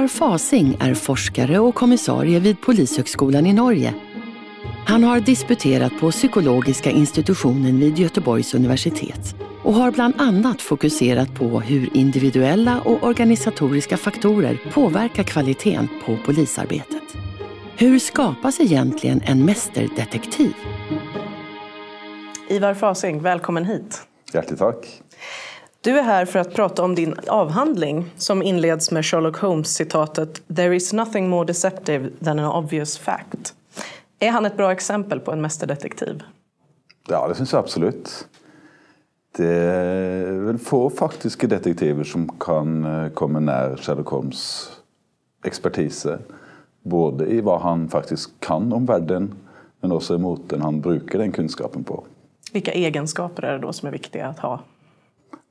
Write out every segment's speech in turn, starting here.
Ivar Fasing är forskare och kommissarie vid Polishögskolan i Norge. Han har disputerat på psykologiska institutionen vid Göteborgs universitet och har bland annat fokuserat på hur individuella och organisatoriska faktorer påverkar kvaliteten på polisarbetet. Hur skapas egentligen en mästerdetektiv? Ivar Fasing, välkommen hit. Hjärtligt tack. Du är här för att prata om din avhandling som inleds med Sherlock Holmes-citatet “There is nothing more deceptive than an obvious fact”. Er han et bra eksempel på en mesterdetektiv? Ja, det syns jeg absolutt. Det er vel få faktiske detektiver som kan komme nær Sherlock Holmes ekspertise. Både i hva han faktisk kan om verden, men også i måten han bruker den kunnskapen på. Vilka egenskaper er det da som er viktige å ha?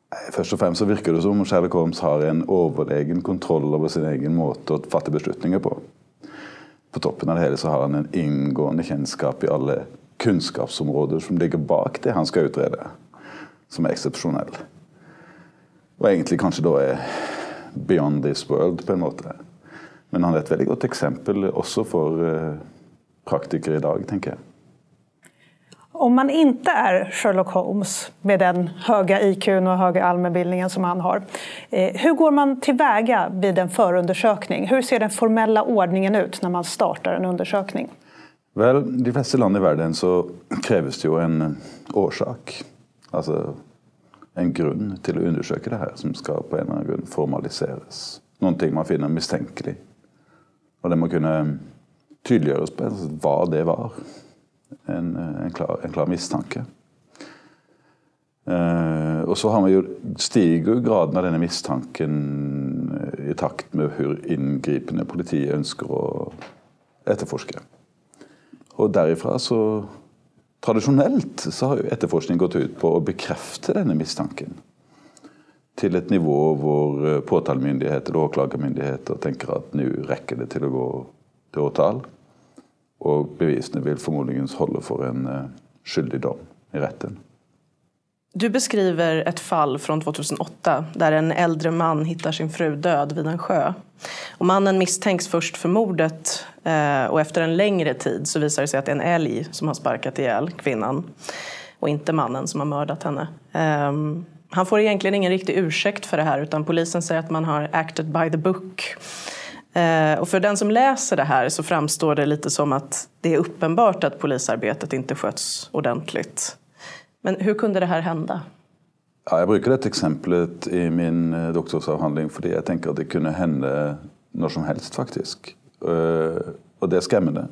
Først og fremst så virker det som om Sherlock Holmes har en overlegen kontroll over sin egen måte å fatte beslutninger på. På toppen av det hele så har han en inngående kjennskap i alle kunnskapsområder som ligger bak det han skal utrede, som er eksepsjonell. Og egentlig kanskje da er beyond this world, på en måte. Men han er et veldig godt eksempel også for eh, praktikere i dag, tenker jeg. Om man inte är Sherlock Holmes med den höga IQ och höga allmänbildningen som han har, hvordan hur går man tillväga vid en förundersökning? Hur ser den formella ordningen ut när man startar en undersökning? Vel, de fleste land i verden så kreves det jo en årsak. Altså en grunn til å undersøke det her, som skal på en eller annen grunn formaliseres. Noe man finner mistenkelig. Og det må kunne tydeliggjøres på hva det var en, en, klar, en klar, mistanke. Uh, og så jo, stiger graden av denne mistanken eh, i takt med hvor inngripende politiet ønsker å etterforske. Og derifra så Tradisjonelt så har jo etterforskning gått ut på å bekrefte denne mistanken. Til et nivå hvor eh, påtalemyndigheter og åklagermyndigheter tenker at nå rekker det til å gå til åtal. Og bevisene vil formodentlig holde for en uh, skyldig dom i retten. Du beskriver et fall fra 2008 der en eldre man hittar sin fru død vid en sjø. Og mannen mistenkes først for mordet og etter en lengre tid så viser det seg at det er en elg som har sparket i hjel kvinnen, og ikke mannen som har mördat henne. Um, han får egentlig ingen riktig unnskyldning for det her, utan polisen sier at man har acted by the book. Eh, och för den som läser det här så framstår det lite som att det är uppenbart att polisarbetet inte sköts ordentligt. Men hur kunde det här hända? Ja, jag brukar det exemplet i min eh, doktorsavhandling fordi jeg tenker at det kunne hende når som helst, faktisk. Eh, og det er skremmende.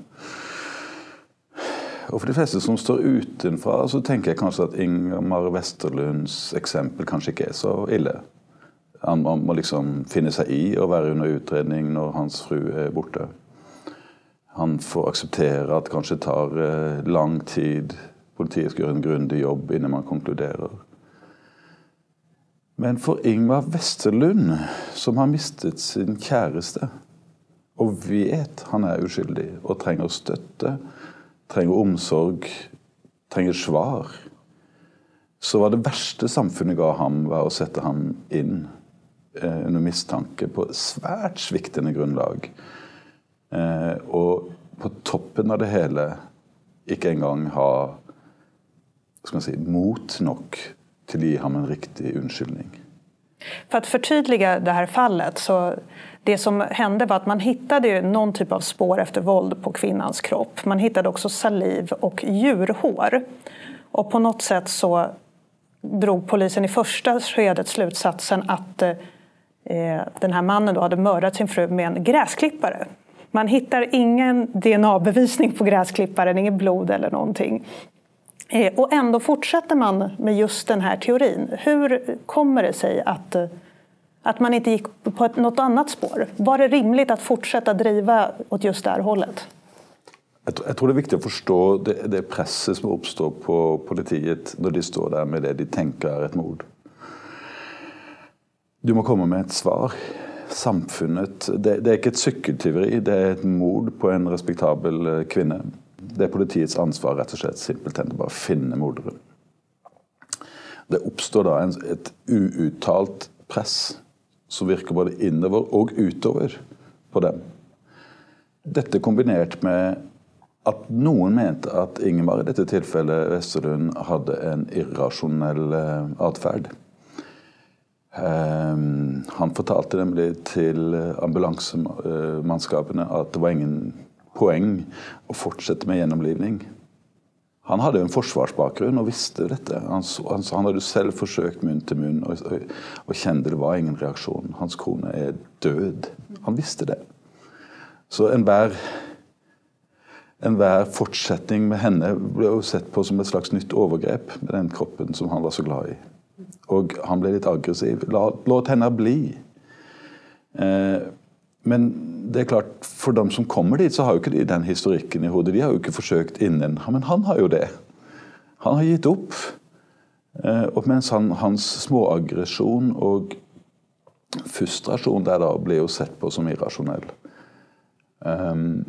Og for de fleste som står utenfra, så tenker jeg kanskje at Ingemar Westerlunds eksempel kanskje ikke er så ille. Han må liksom finne seg i å være under utredning når hans fru er borte. Han får akseptere at det kanskje tar eh, lang tid. Politiet skal gjøre en grundig jobb innen man konkluderer. Men for Ingvar Westerlund, som har mistet sin kjæreste, og vet han er uskyldig og trenger støtte, trenger omsorg, trenger svar, så var det verste samfunnet ga ham, var å sette ham inn under mistanke på svært sviktende grunnlag. Eh, og på toppen av det hele ikke engang ha si, mot nok til å gi ham en riktig unnskyldning. For å förtydliga det her fallet, så det som hände var att man hittade någon typ av spår efter våld på kvinnans kropp. Man hittade också saliv och djurhår. Och på något sätt så drog polisen i första skedet slutsatsen att eh, Eh, den här mannen då hade mördat sin fru med en gräsklippare. Man hittar ingen DNA-bevisning på gräsklipparen, inget blod eller någonting. Og och ändå fortsätter man med just den här teorin. Hur kommer det sig att, Att man inte gick på ett, något annat spår? Var det rimligt att fortsätta driva åt just det hållet? Jeg tror det er viktig å forstå det, det presset som oppstår på politiet når de står der med det de tenker er et mord. Du må komme med et svar. Samfunnet Det, det er ikke et sykkeltyveri, det er et mord på en respektabel eh, kvinne. Det er politiets ansvar rett og slett simpelthen å bare finne morderen. Det oppstår da en, et uuttalt press som virker både innover og utover på dem. Dette kombinert med at noen mente at Ingemar i dette tilfellet Vesterlund hadde en irrasjonell eh, atferd. Um, han fortalte nemlig til ambulansemannskapene at det var ingen poeng å fortsette med gjennomlivning. Han hadde jo en forsvarsbakgrunn og visste dette. Han, han, han hadde selv forsøkt munn til munn og, og, og kjente det var ingen reaksjon. Hans kone er død. Han visste det. Så enhver enhver fortsetning med henne ble jo sett på som et slags nytt overgrep med den kroppen som han var så glad i. Og han ble litt aggressiv. La, låt henne bli. Eh, men det er klart, for dem som kommer dit, så har jo ikke de den historikken i hodet. De har jo ikke forsøkt innen. Men han har jo det. Han har gitt opp. Eh, og mens han, hans småaggresjon og frustrasjon der da blir jo sett på som irrasjonell. Um,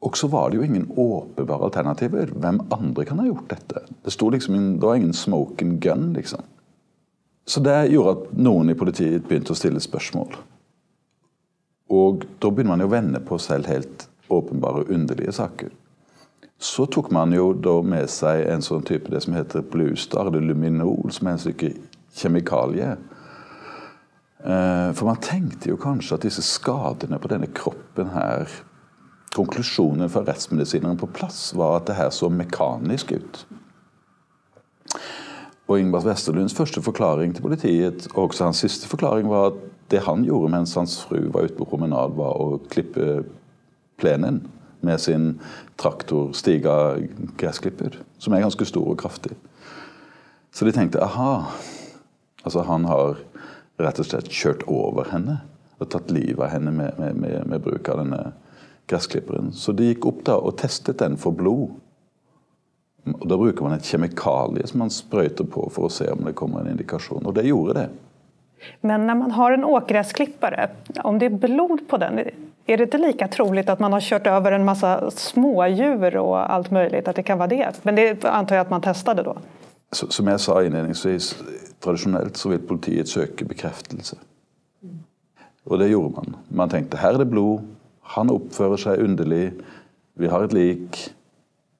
og så var det jo ingen åpenbare alternativer. Hvem andre kan ha gjort dette? Det, liksom, det var ingen smoking gun, liksom. Så det gjorde at noen i politiet begynte å stille spørsmål. Og da begynner man jo å vende på selv helt åpenbare, underlige saker. Så tok man jo da med seg en sånn type det som heter bluestar, eller luminol, som er en stykke kjemikalie. Eh, for man tenkte jo kanskje at disse skadene på denne kroppen her konklusjonen fra rettsmedisineren på plass var at det her så mekanisk ut. Og Ingbert Westerlunds første forklaring til politiet, og også hans siste forklaring, var at det han gjorde mens hans fru var ute på promenad, var å klippe plenen med sin traktorstiga gressklipper, som er ganske stor og kraftig. Så de tenkte aha, altså han har rett og slett kjørt over henne og tatt livet av henne med, med, med, med bruk av denne gressklipperen. Så de gikk opp da og testet den for blod. Og Da bruker man et kjemikalie som man sprøyter på for å se om det kommer en indikasjon. Og det gjorde det. Men når man har en åkgräsklippare, om det er blod på den, er det ikke like trolig at man har kjørt over en masse smådjur og alt mulig? At det kan være det? Men det antar jeg at man testet da? Som jeg sa innledningsvis, tradisjonelt så vil politiet søke bekreftelse. Og det gjorde man. Man tenkte her er det blod, han oppfører seg underlig. Vi har et lik.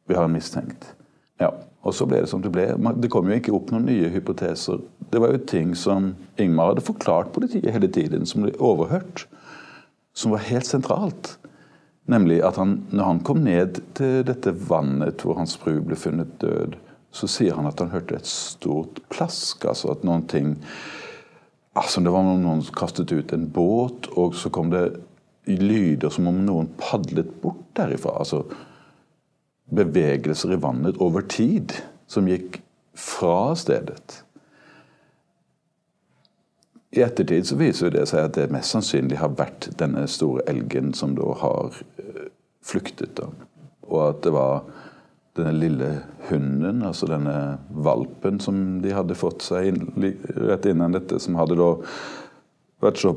Vi har en mistenkt. Ja, Og så ble det som det ble. Det kom jo ikke opp noen nye hypoteser. Det var jo ting som Ingmar hadde forklart politiet hele tiden, som ble overhørt. Som var helt sentralt. Nemlig at han, når han kom ned til dette vannet hvor hans fru ble funnet død, så sier han at han hørte et stort plask. Altså at noen ting altså Det var noen som kastet ut en båt, og så kom det lyder som om noen padlet bort derifra. Altså bevegelser i vannet over tid som gikk fra stedet. I ettertid så viser det seg at det mest sannsynlig har vært denne store elgen som da har eh, flyktet. Da. Og at det var denne lille hunden, altså denne valpen som de hadde fått seg inn, rett innan dette, som hadde da vært så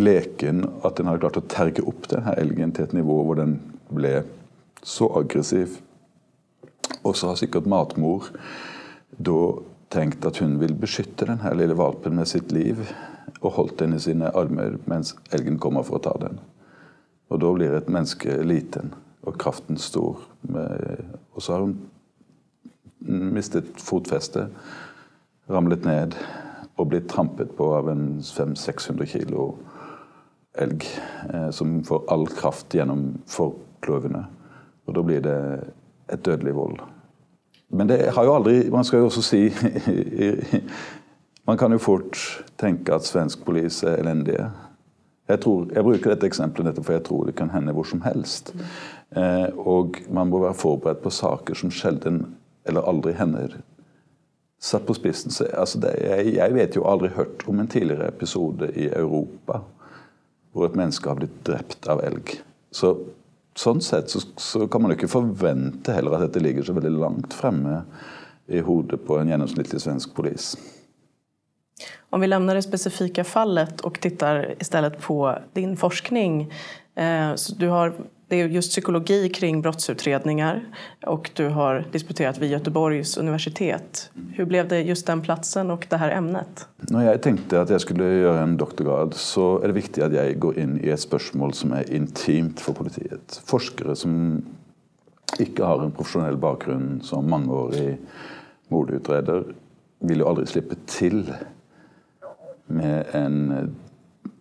leken at den hadde klart å terge opp denne elgen til et nivå hvor den ble så aggressiv. Og så har sikkert matmor da tenkt at hun vil beskytte denne lille valpen med sitt liv, og holdt den i sine armer mens elgen kommer for å ta den. Og da blir et menneske liten og kraften stor. og så har hun mistet fotfestet, ramlet ned og blitt trampet på av en 500-600 kilo elg eh, som får all kraft gjennom forklovene. Og da blir det et dødelig vold. Men det har jo aldri Man skal jo også si Man kan jo fort tenke at svensk politi er elendige. Jeg, tror, jeg, bruker dette eksempelet for jeg tror det kan hende hvor som helst. Eh, og man må være forberedt på saker som sjelden eller aldri hender. Satt på spissen så, altså det, jeg, jeg vet jo aldri hørt om en tidligere episode i Europa hvor et menneske har blitt drept av elg. Så sånn sett så, så, kan man ikke forvente heller at dette ligger så veldig langt fremme i hodet på en gjennomsnittlig svensk polis. Om vi lämnar det specifika fallet och tittar istället på din forskning. Eh, du har, det är just psykologi kring brottsutredningar och du har disputerat vid Göteborgs universitet. Hur blev det just den platsen och det här ämnet? Når jeg tenkte at jeg skulle gjøre en doktorgrad, så er det viktig at jeg går inn i et spørsmål som er intimt for politiet. Forskere som ikke har en profesjonell bakgrunn som mangeårig mordutreder, vil jo aldri slippe til med en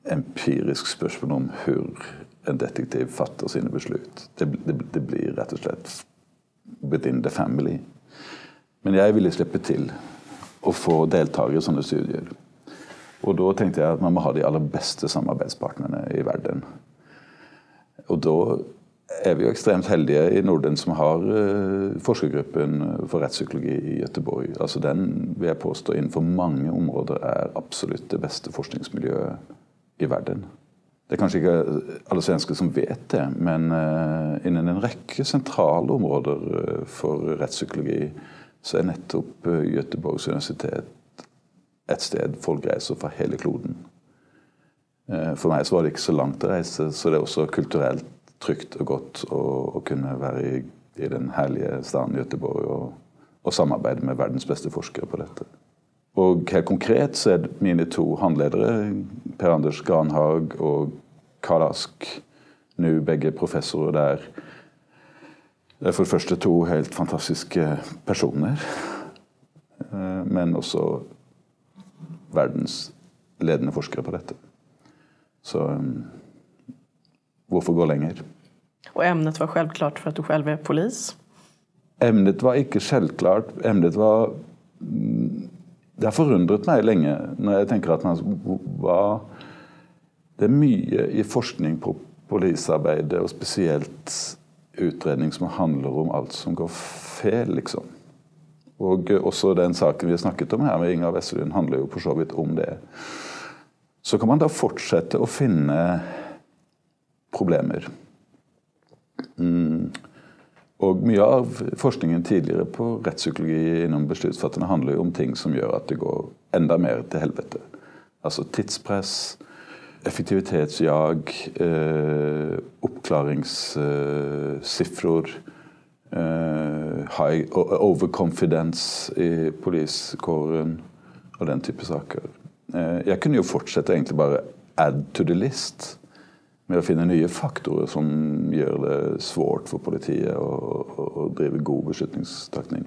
empirisk spørsmål om hvor en detektiv fatter sine beslut. Det, det, det, blir rett og slett within the family. Men jeg ville slippe til å få deltakere i sånne studier. Og da tenkte jeg at man må ha de aller beste samarbeidspartnerne i verden. Og da er vi jo ekstremt heldige i Norden som har uh, forskergruppen for rettspsykologi i Gøteborg. Altså den vil jeg påstå innenfor mange områder er absolutt det beste forskningsmiljøet i verden. Det er kanskje ikke alle svensker som vet det, men uh, innen en rekke sentrale områder uh, for rettspsykologi så er nettopp Göteborgs universitet et sted folk reiser fra hele kloden. For meg så var det ikke så langt å reise, så det er også kulturelt trygt og godt å, å kunne være i, i, den herlige staden Göteborg og, og, samarbeide med verdens beste forskere på dette. Og helt konkret så er mine to håndledere, Per Anders Granhag og Karl Ask, nå begge professorer der. Det er for det første to helt fantastiske personer, eh, men også verdens ledende forskere på dette. Så Hvorfor gå lenger? Og emnet var selvklart for at du selv er polis? Emnet var ikke selvklart. Emnet var Det har forundret meg lenge når jeg tenker at man var Det er mye i forskning på polisarbeidet, og spesielt utredning som handler om alt som går feil, liksom. Og også den saken vi har snakket om her med Inger Vesselund, handler jo for så vidt om det. Så kan man da fortsette å finne problemer. Mm. Og Mye av forskningen tidligere på rettspsykologi innom besluttsfatterne handler jo om ting som gjør at det går enda mer til helvete. Altså tidspress, effektivitetsjag, eh, oppklaringssifror, eh, high overconfidence i poliskåren og den type saker. Eh, jeg kunne jo fortsette egentlig bare add to the list med å finne nye faktorer som gjør det svårt for politiet å, å, å drive god beslutningstakning.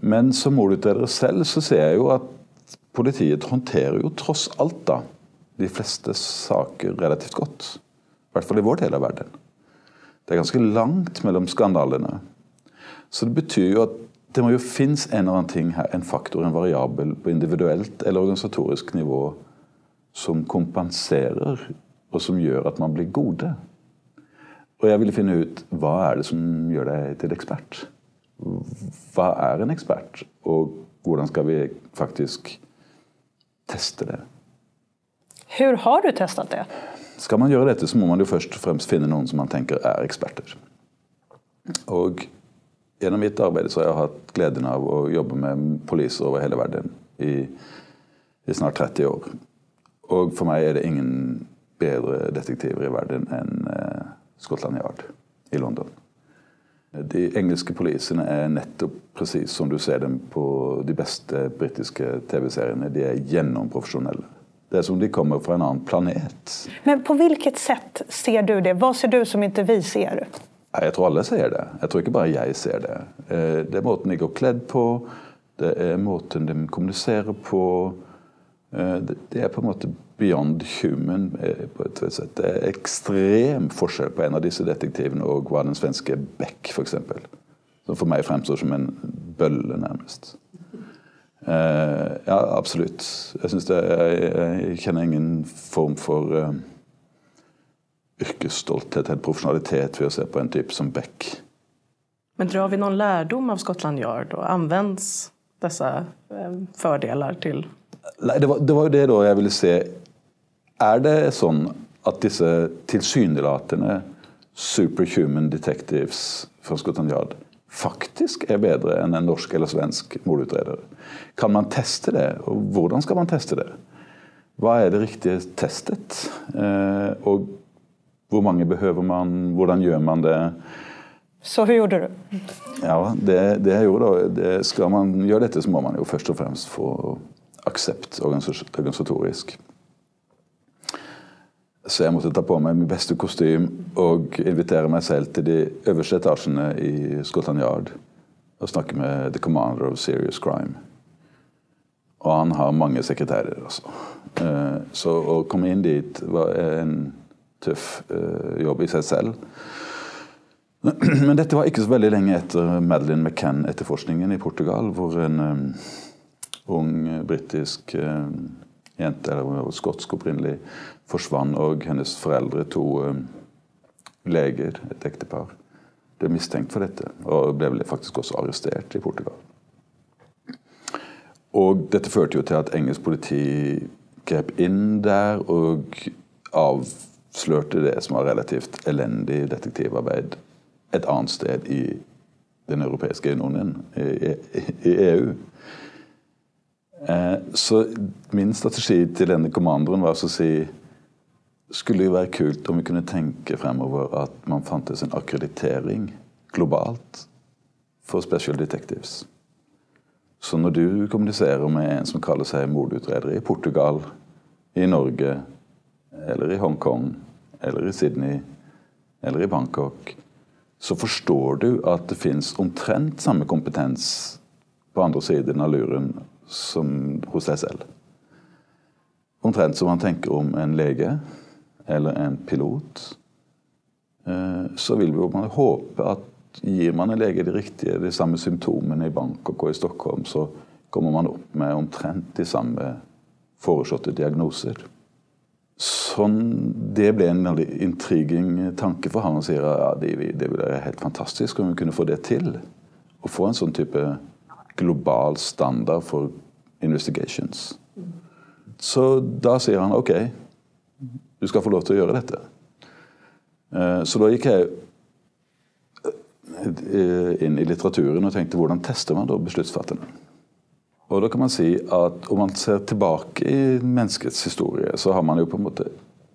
Men som målutreder selv så ser jeg jo at politiet håndterer jo tross alt da de fleste saker relativt godt. I hvert fall i vår del av verden. Det er ganske langt mellom skandalene. Så det betyr jo at det må jo finnes en eller annen ting her, en faktor, en variabel på individuelt eller organisatorisk nivå som kompenserer og som gjør at man blir gode. Og jeg ville finne ut hva er det som gjør deg til ekspert. Hva er en ekspert, og hvordan skal vi faktisk teste det? Hvordan har du testet det? Skal man gjøre dette, så må man jo først og fremst finne noen som man tenker er eksperter. Og gjennom mitt arbeid så har jeg hatt gleden av å jobbe med poliser over hele verden i, i snart 30 år. Og for meg er det ingen bedre detektiver i verden enn eh, Scotland Yard i London. De engelske polisene er nettopp presis som du ser dem på de beste britiske TV-seriene. De er gjennomprofesjonelle. Det er som de kommer fra en annen planet. Men på hvilket sett ser du det? Hva ser du som ikke vi ser? Jeg tror alle ser det. Jeg tror ikke bare jeg ser det. Eh, det er måten de går kledd på, det er måten de kommuniserer på. Eh, det er på en måte beyond human. Eh, på et sett. Det er ekstrem forskjell på en av disse detektivene og hva den svenske Beck f.eks. Som for meg fremstår som en bølle, nærmest. Uh, ja, absolutt. Jeg, det, jeg, jeg, kjenner ingen form for uh, yrkesstolthet eller profesjonalitet ved å se på en type som Beck. Men drar vi noen lærdom av Scotland Yard, og anvendes disse eh, fordeler til Nei, det var, det var jo det da jeg ville se. Er det sånn at disse tilsynelatende superhuman detectives fra Scotland Yard faktisk er bedre enn en norsk eller svensk mordutreder? Kan man teste det, og hvordan skal man teste det? Hva er det riktige testet? Eh, og hvor mange behøver man? Hvordan gjør man det? Så hva gjorde du? Ja, det, det jeg gjorde da, det Skal man gjøre dette, så må man jo først og fremst få aksept organisatorisk. Så jeg måtte ta på meg min beste kostym og invitere meg selv til de øverste etasjene i Scotland Yard og snakke med the commander of serious crime. Og han har mange sekretærer, altså. Eh, så å komme inn dit var en tøff eh, jobb i seg selv. Men dette var ikke så veldig lenge etter Madeleine McCann-etterforskningen i Portugal, hvor en um, ung britisk jente, eller skotsk opprinnelig, forsvant, og hennes foreldre, to um, leger, et ektepar, ble mistenkt for dette. Og ble faktisk også arrestert i Portugal. Og dette førte jo til at engelsk politi grep inn der og avslørte det som var relativt elendig detektivarbeid et annet sted i Den europeiske unionen, i, i EU. Eh, så min strategi til denne kommanderen var å si skulle jo være kult om vi kunne tenke fremover at man fantes en akkreditering globalt for special detectives. Så når du kommuniserer med en som kaller seg mordutreder i Portugal, i Norge, eller i Hongkong, eller i Sydney, eller i Bangkok, så forstår du at det fins omtrent samme kompetens på andre siden av luren som hos deg selv. Omtrent som man tenker om en lege eller en pilot. Eh, så vil vi håpe at Gir man en lege de riktige, de samme symptomene i Bangkok og i Stockholm, så kommer man opp med omtrent de samme foreslåtte diagnoser. Sånn, Det ble en veldig intriguing tanke for ham. Han sier ja, det, det ville være helt fantastisk om vi kunne få det til. Å få en sånn type global standard for investigations. Så da sier han OK, du skal få lov til å gjøre dette. Eh, så da gikk jeg Eh, inn i litteraturen og tenkte hvordan tester man da besluttsfatterne? Og da kan man si at Om man ser tilbake i menneskets historie, så har man jo på en måte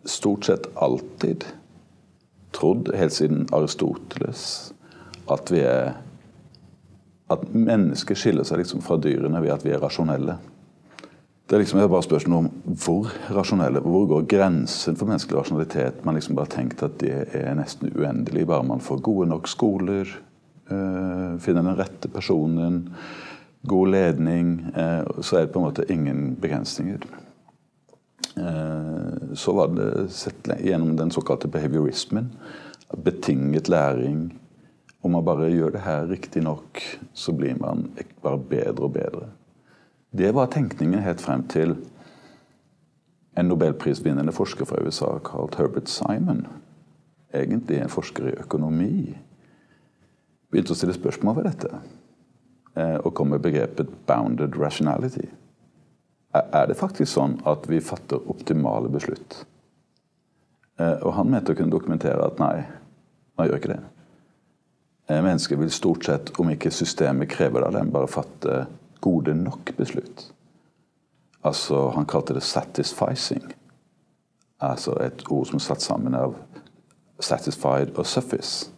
stort sett alltid trodd, helt siden Aristoteles, at vi er at mennesket skiller seg liksom fra dyrene ved at vi er rasjonelle. Det er liksom bare spørsmål om hvor rasjonelle, hvor går grensen for menneskelig rasjonalitet? Man liksom bare tenkt at det er nesten uendelig, bare man får gode nok skoler, øh, finner den rette personen, god ledning, øh, så er det på en måte ingen begrensninger. Uh, så var det sett gjennom den såkalte behaviorismen. Betinget læring. Om man bare gjør det her riktig nok, så blir man bare bedre og bedre. Det var tenkningen helt frem til en nobelprisvinnende forsker fra USA kalt Herbert Simon. Egentlig en forsker i økonomi. Begynte å stille spørsmål ved dette. Eh, og kom med begrepet 'bounded rationality'. Er det faktisk sånn at vi fatter optimale beslutt? Eh, og han mente å kunne dokumentere at nei, man gjør ikke det. Eh, mennesker vil stort sett, om ikke systemet krever det av dem, bare fatte gode nok-beslut. Altså, han kalte det 'satisficing'. Altså et ord som er satt sammen av 'satisfied' og 'suffice'.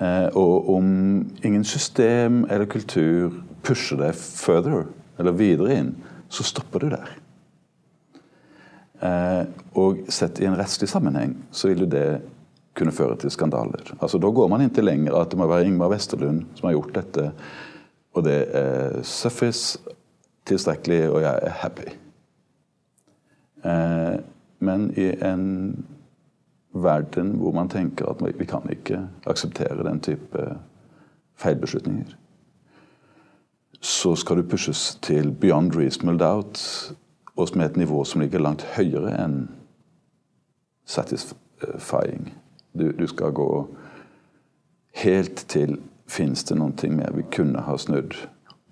Eh, og om ingen system eller kultur pusher deg further, eller videre inn, så stopper du der. Eh, og sett i en rettslig sammenheng så vil jo det kunne føre til skandaler. Altså Da går man inntil lenger at det må være Ingmar Westerlund som har gjort dette og det er suffice, tilstrekkelig, og jeg er happy. Eh, men i en verden hvor man tenker at vi kan ikke akseptere den type feilbeslutninger, så skal du pushes til beyond reasonable doubt, og med et nivå som ligger langt høyere enn satisfying. Du, du skal gå helt til Fins det noe mer vi kunne ha snudd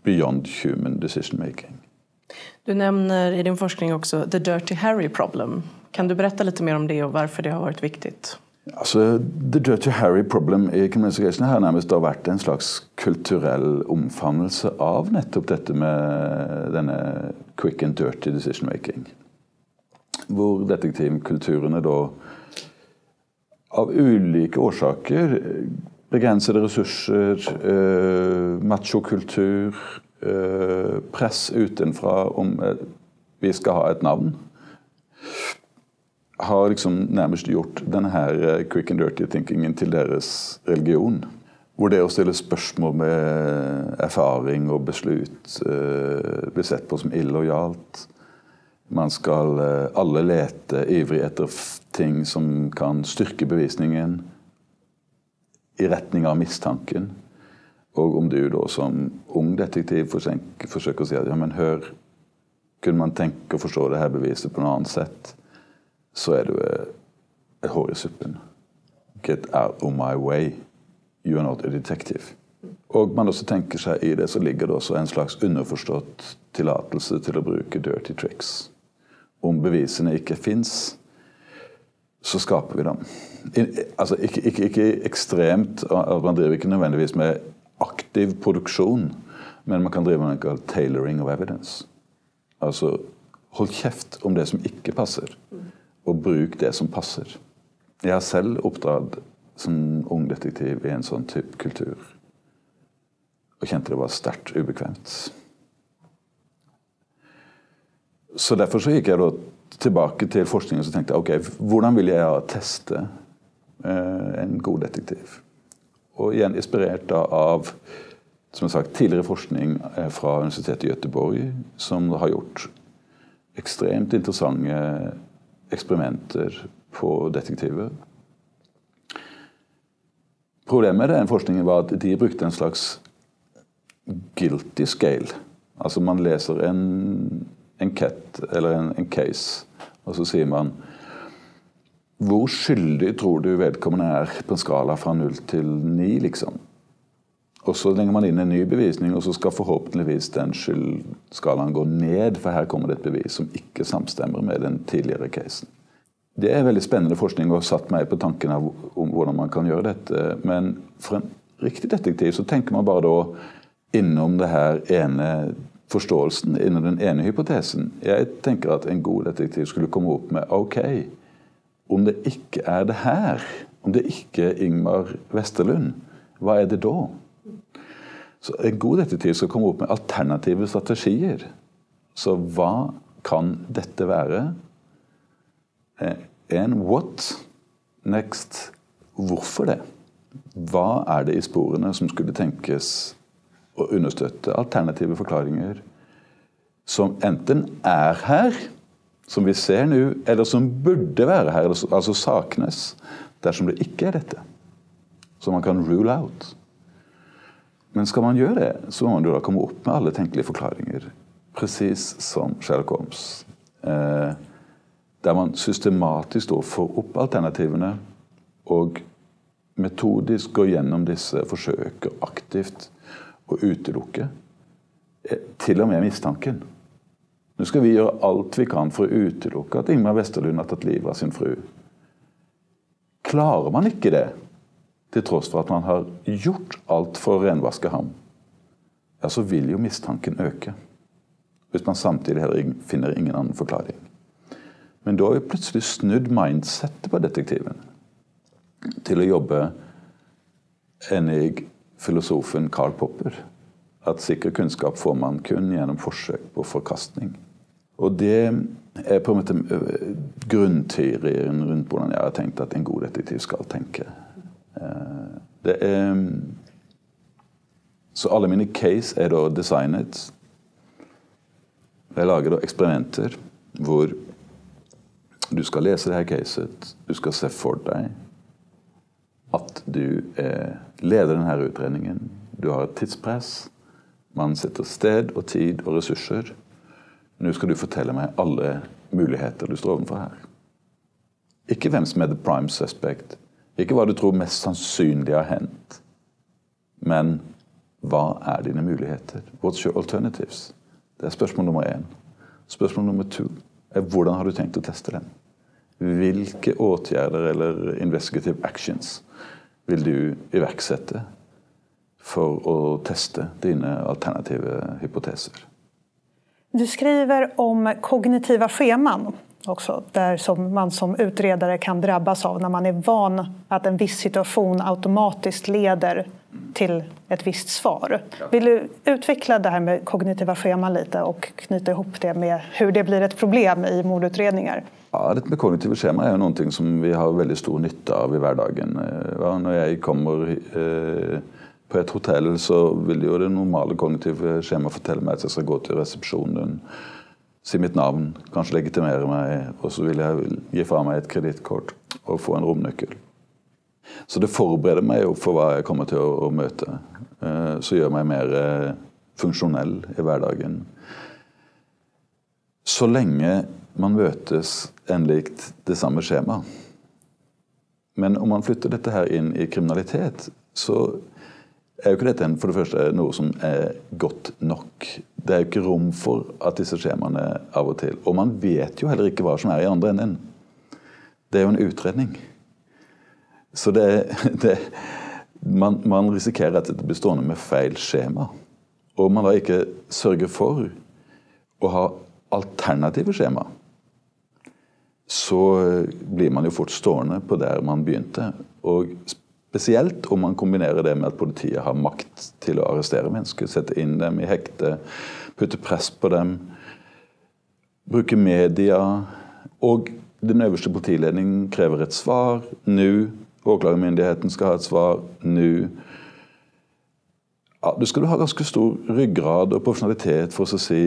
beyond human decision making. Du nevner i din forskning også the Dirty Harry problem. Kan du berätta litt mer om det og hvorfor det har vært viktig? Altså, The Dirty Harry problem i Criminalization har nærmest vært en slags kulturell omfavnelse av nettopp dette med denne quick and dirty decision making. Hvor detektivkulturene da av ulike årsaker begrensede ressurser, eh, machokultur, eh, press utenfra om eh, vi skal ha et navn har liksom nærmest gjort denne eh, quick and dirty thinkingen til deres religion. Hvor det å stille spørsmål med erfaring og beslut uh, blir sett på som illojalt. Man skal uh, alle lete ivrig etter ting som kan styrke bevisningen i retning av mistanken. Og om du da som ung detektiv forsøker å si at ja, men hør, kunne man tenke å forstå det her beviset på noe annet sett? så er du eh, et hår i suppen. Get out of my way. You are not a detective. Og man også tenker seg i det så ligger det også en slags underforstått tillatelse til å bruke dirty tricks. Om bevisene ikke fins, så skaper vi dem. Altså, ikke, ikke, ikke ekstremt Man driver ikke nødvendigvis med aktiv produksjon, men man kan drive med noe tailoring of evidence. Altså hold kjeft om det som ikke passer og bruk det som passer. Jeg har selv oppdratt som ung detektiv i en sånn type kultur. Og kjente det var sterkt ubekvemt. Så Derfor så gikk jeg da tilbake til forskningen så tenkte ok, hvordan vil jeg teste eh, en god detektiv? Og igjen inspirert av som jeg sagt, tidligere forskning eh, fra Universitetet i Gøteborg, som har gjort ekstremt interessante eksperimenter på detektiver. Problemet med den forskningen var at de brukte en slags guilty scale. Altså man leser en enkett eller en, en case, og så sier man hvor skyldig tror du vedkommende er på en skala fra null til ni, liksom? Og så legger man inn en ny bevisning, og så skal forhåpentligvis den skyldskalaen gå ned, for her kommer det et bevis som ikke samstemmer med den tidligere casen. Det er veldig spennende forskning og har satt meg på tanken av om hvordan man kan gjøre dette. Men for en riktig detektiv så tenker man bare da innom det her ene forståelsen, innen den ene hypotesen. Jeg tenker at en god detektiv skulle komme opp med OK, om det ikke er det her, om det ikke er Ingmar Westerlund, hva er det da? Så En god detektiv skal komme opp med alternative strategier. Så hva kan dette være? En what? Next hvorfor det? Hva er det i sporene som skulle tenkes å understøtte alternative forklaringer som enten er her, som vi ser nå, eller som burde være her, altså saknes, dersom det ikke er dette? Så man kan rule out. Men skal man gjøre det, så må man jo da komme opp med alle tenkelige forklaringer. Presis som Sherlock Holmes. Eh, der man systematisk får opp alternativene og metodisk går gjennom disse, forsøker aktivt å utelukke eh, til og med mistanken. Nå skal vi gjøre alt vi kan for å utelukke at Ingmar Westerlund har tatt livet av sin fru. Klarer man ikke det, til tross for at man har gjort alt for å renvaske ham, ja, så vil jo mistanken øke. Hvis man samtidig heller finner ingen annen forklaring. Men da har vi plutselig snudd mindsettet på detektiven til å jobbe enig filosofen Karl Popper. At sikker kunnskap får man kun gjennom forsøk på forkastning. Og det er på en måte øh, grunnteorien rundt hvordan jeg har tenkt at en god detektiv skal tenke. Eh, det er Så alle mine case er da designet. Jeg lager da eksperimenter hvor du skal lese det her caset. Du skal se for deg at du eh, leder denne utredningen. Du har et tidspress. Man setter sted og tid og ressurser. Nå skal du fortelle meg alle muligheter du står overfor her. Ikke hvem som er the prime suspect. Ikke hva du tror mest sannsynlig har hendt. Men hva er dine muligheter? What's your alternatives? Det er spørsmål nummer én. Spørsmål nummer to er hvordan har du tenkt å teste dem? Hvilke åtgjerder eller investigative actions vil du iverksette for å teste dine alternative hypoteser? Du skriver om kognitiva scheman också, där som man som utredare kan drabbas av når man er van at en viss situation automatisk leder til et visst svar. Vill du utvikle det här med kognitiva scheman lite og knyta ihop det med hur det blir et problem i mordutredningar? Ja, dette med kognitive skjema er jo noen ting som vi har veldig stor nytte av i hverdagen. Ja, når jeg kommer eh, på et hotell, så vil jo det normale kognitive skjemaet fortelle meg at jeg skal gå til resepsjonen, si mitt navn, kanskje legitimere meg, og så vil jeg gi fra meg et kredittkort og få en romnøkkel. Så det forbereder meg jo for hva jeg kommer til å, å møte. Eh, så gjør meg mer eh, funksjonell i hverdagen. Så lenge man møtes enlikt det samme skjemaet. Men om man flytter dette her inn i kriminalitet, så er jo ikke dette for det første noe som er godt nok. Det er jo ikke rom for at disse skjemaene av og til Og man vet jo heller ikke hva som er i andre enden. Det er jo en utredning. Så det, det man, man, risikerer at det blir stående med feil skjema. Og man da ikke sørger for å ha alternative skjema, så blir man jo fort stående på der man begynte. Og Spesielt om man kombinerer det med at politiet har makt til å arrestere mennesker. Sette inn dem i hekte, putte press på dem. Bruke media. Og den øverste politiledningen krever et svar nå. Åklagemyndigheten skal ha et svar nå. Ja, du skal ha ganske stor ryggrad og profesjonalitet for å si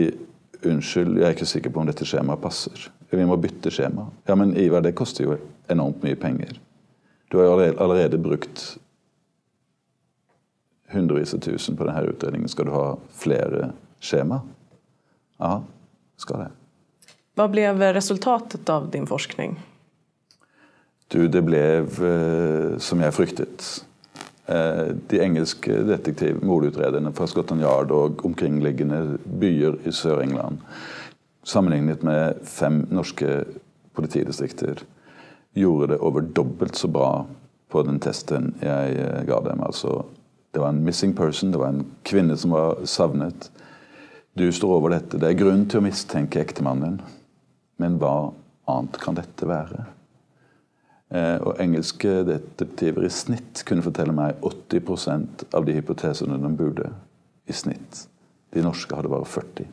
unnskyld, jeg er ikke sikker på om dette skjemaet passer. Vi må bytte skjema. Ja, men Ivar, det koster jo enormt mye penger. Du har jo allerede brukt hundrevis av tusen på denne utredningen. Skal du ha flere skjema? Ja, skal det. Hva ble resultatet av din forskning? Du, det ble eh, som jeg fryktet. Eh, de engelske detektiv mordutrederne fra Scotland Yard og omkringliggende byer i Sør-England, sammenlignet med fem norske politidistrikter, gjorde det over dobbelt så bra på den testen jeg eh, ga dem. Altså, det var en missing person, det var en kvinne som var savnet. Du står over dette. Det er grunn til å mistenke ektemannen, men hva annet kan dette være? Eh, og Engelske detektiver i snitt kunne fortelle meg 80% av de hypotesene de burde. i snitt. De norske hadde bare 40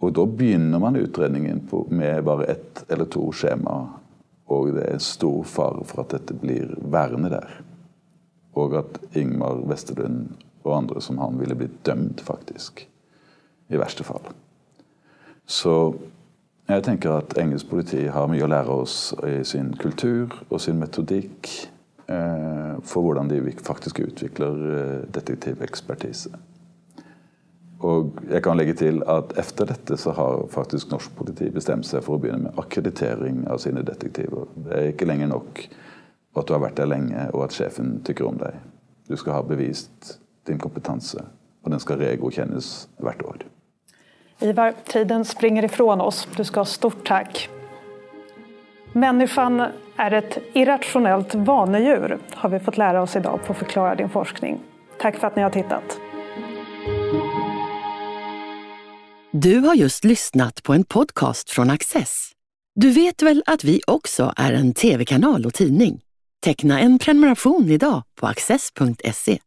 Og Da begynner man utredningen med bare ett eller to skjema og det er stor fare for at dette blir værende der. Og at Ingmar Westerlund og andre som han ville blitt dømt, faktisk. I verste fall. Så jeg tenker at engelsk politi har mye å lære oss i sin kultur og sin metodikk eh, for hvordan de faktisk utvikler eh, detektivekspertise. Og jeg kan legge til at etter dette så har faktisk norsk politi bestemt seg for å begynne med akkreditering av sine detektiver. Det er ikke lenger nok at du har vært der lenge og at sjefen tykker om deg. Du skal ha bevist din kompetanse, og den skal regodkjennes hvert år. Ivar, tiden springer ifrån oss. Du skal ha stort takk. Människan er et irrasjonelt vanedjur, har vi fått lære oss i dag på å forklare din forskning. Takk for at ni har tittat. Du har just lyssnat på en podcast från Access. Du vet väl at vi også er en tv-kanal og tidning? Teckna en prenumeration idag på access.se.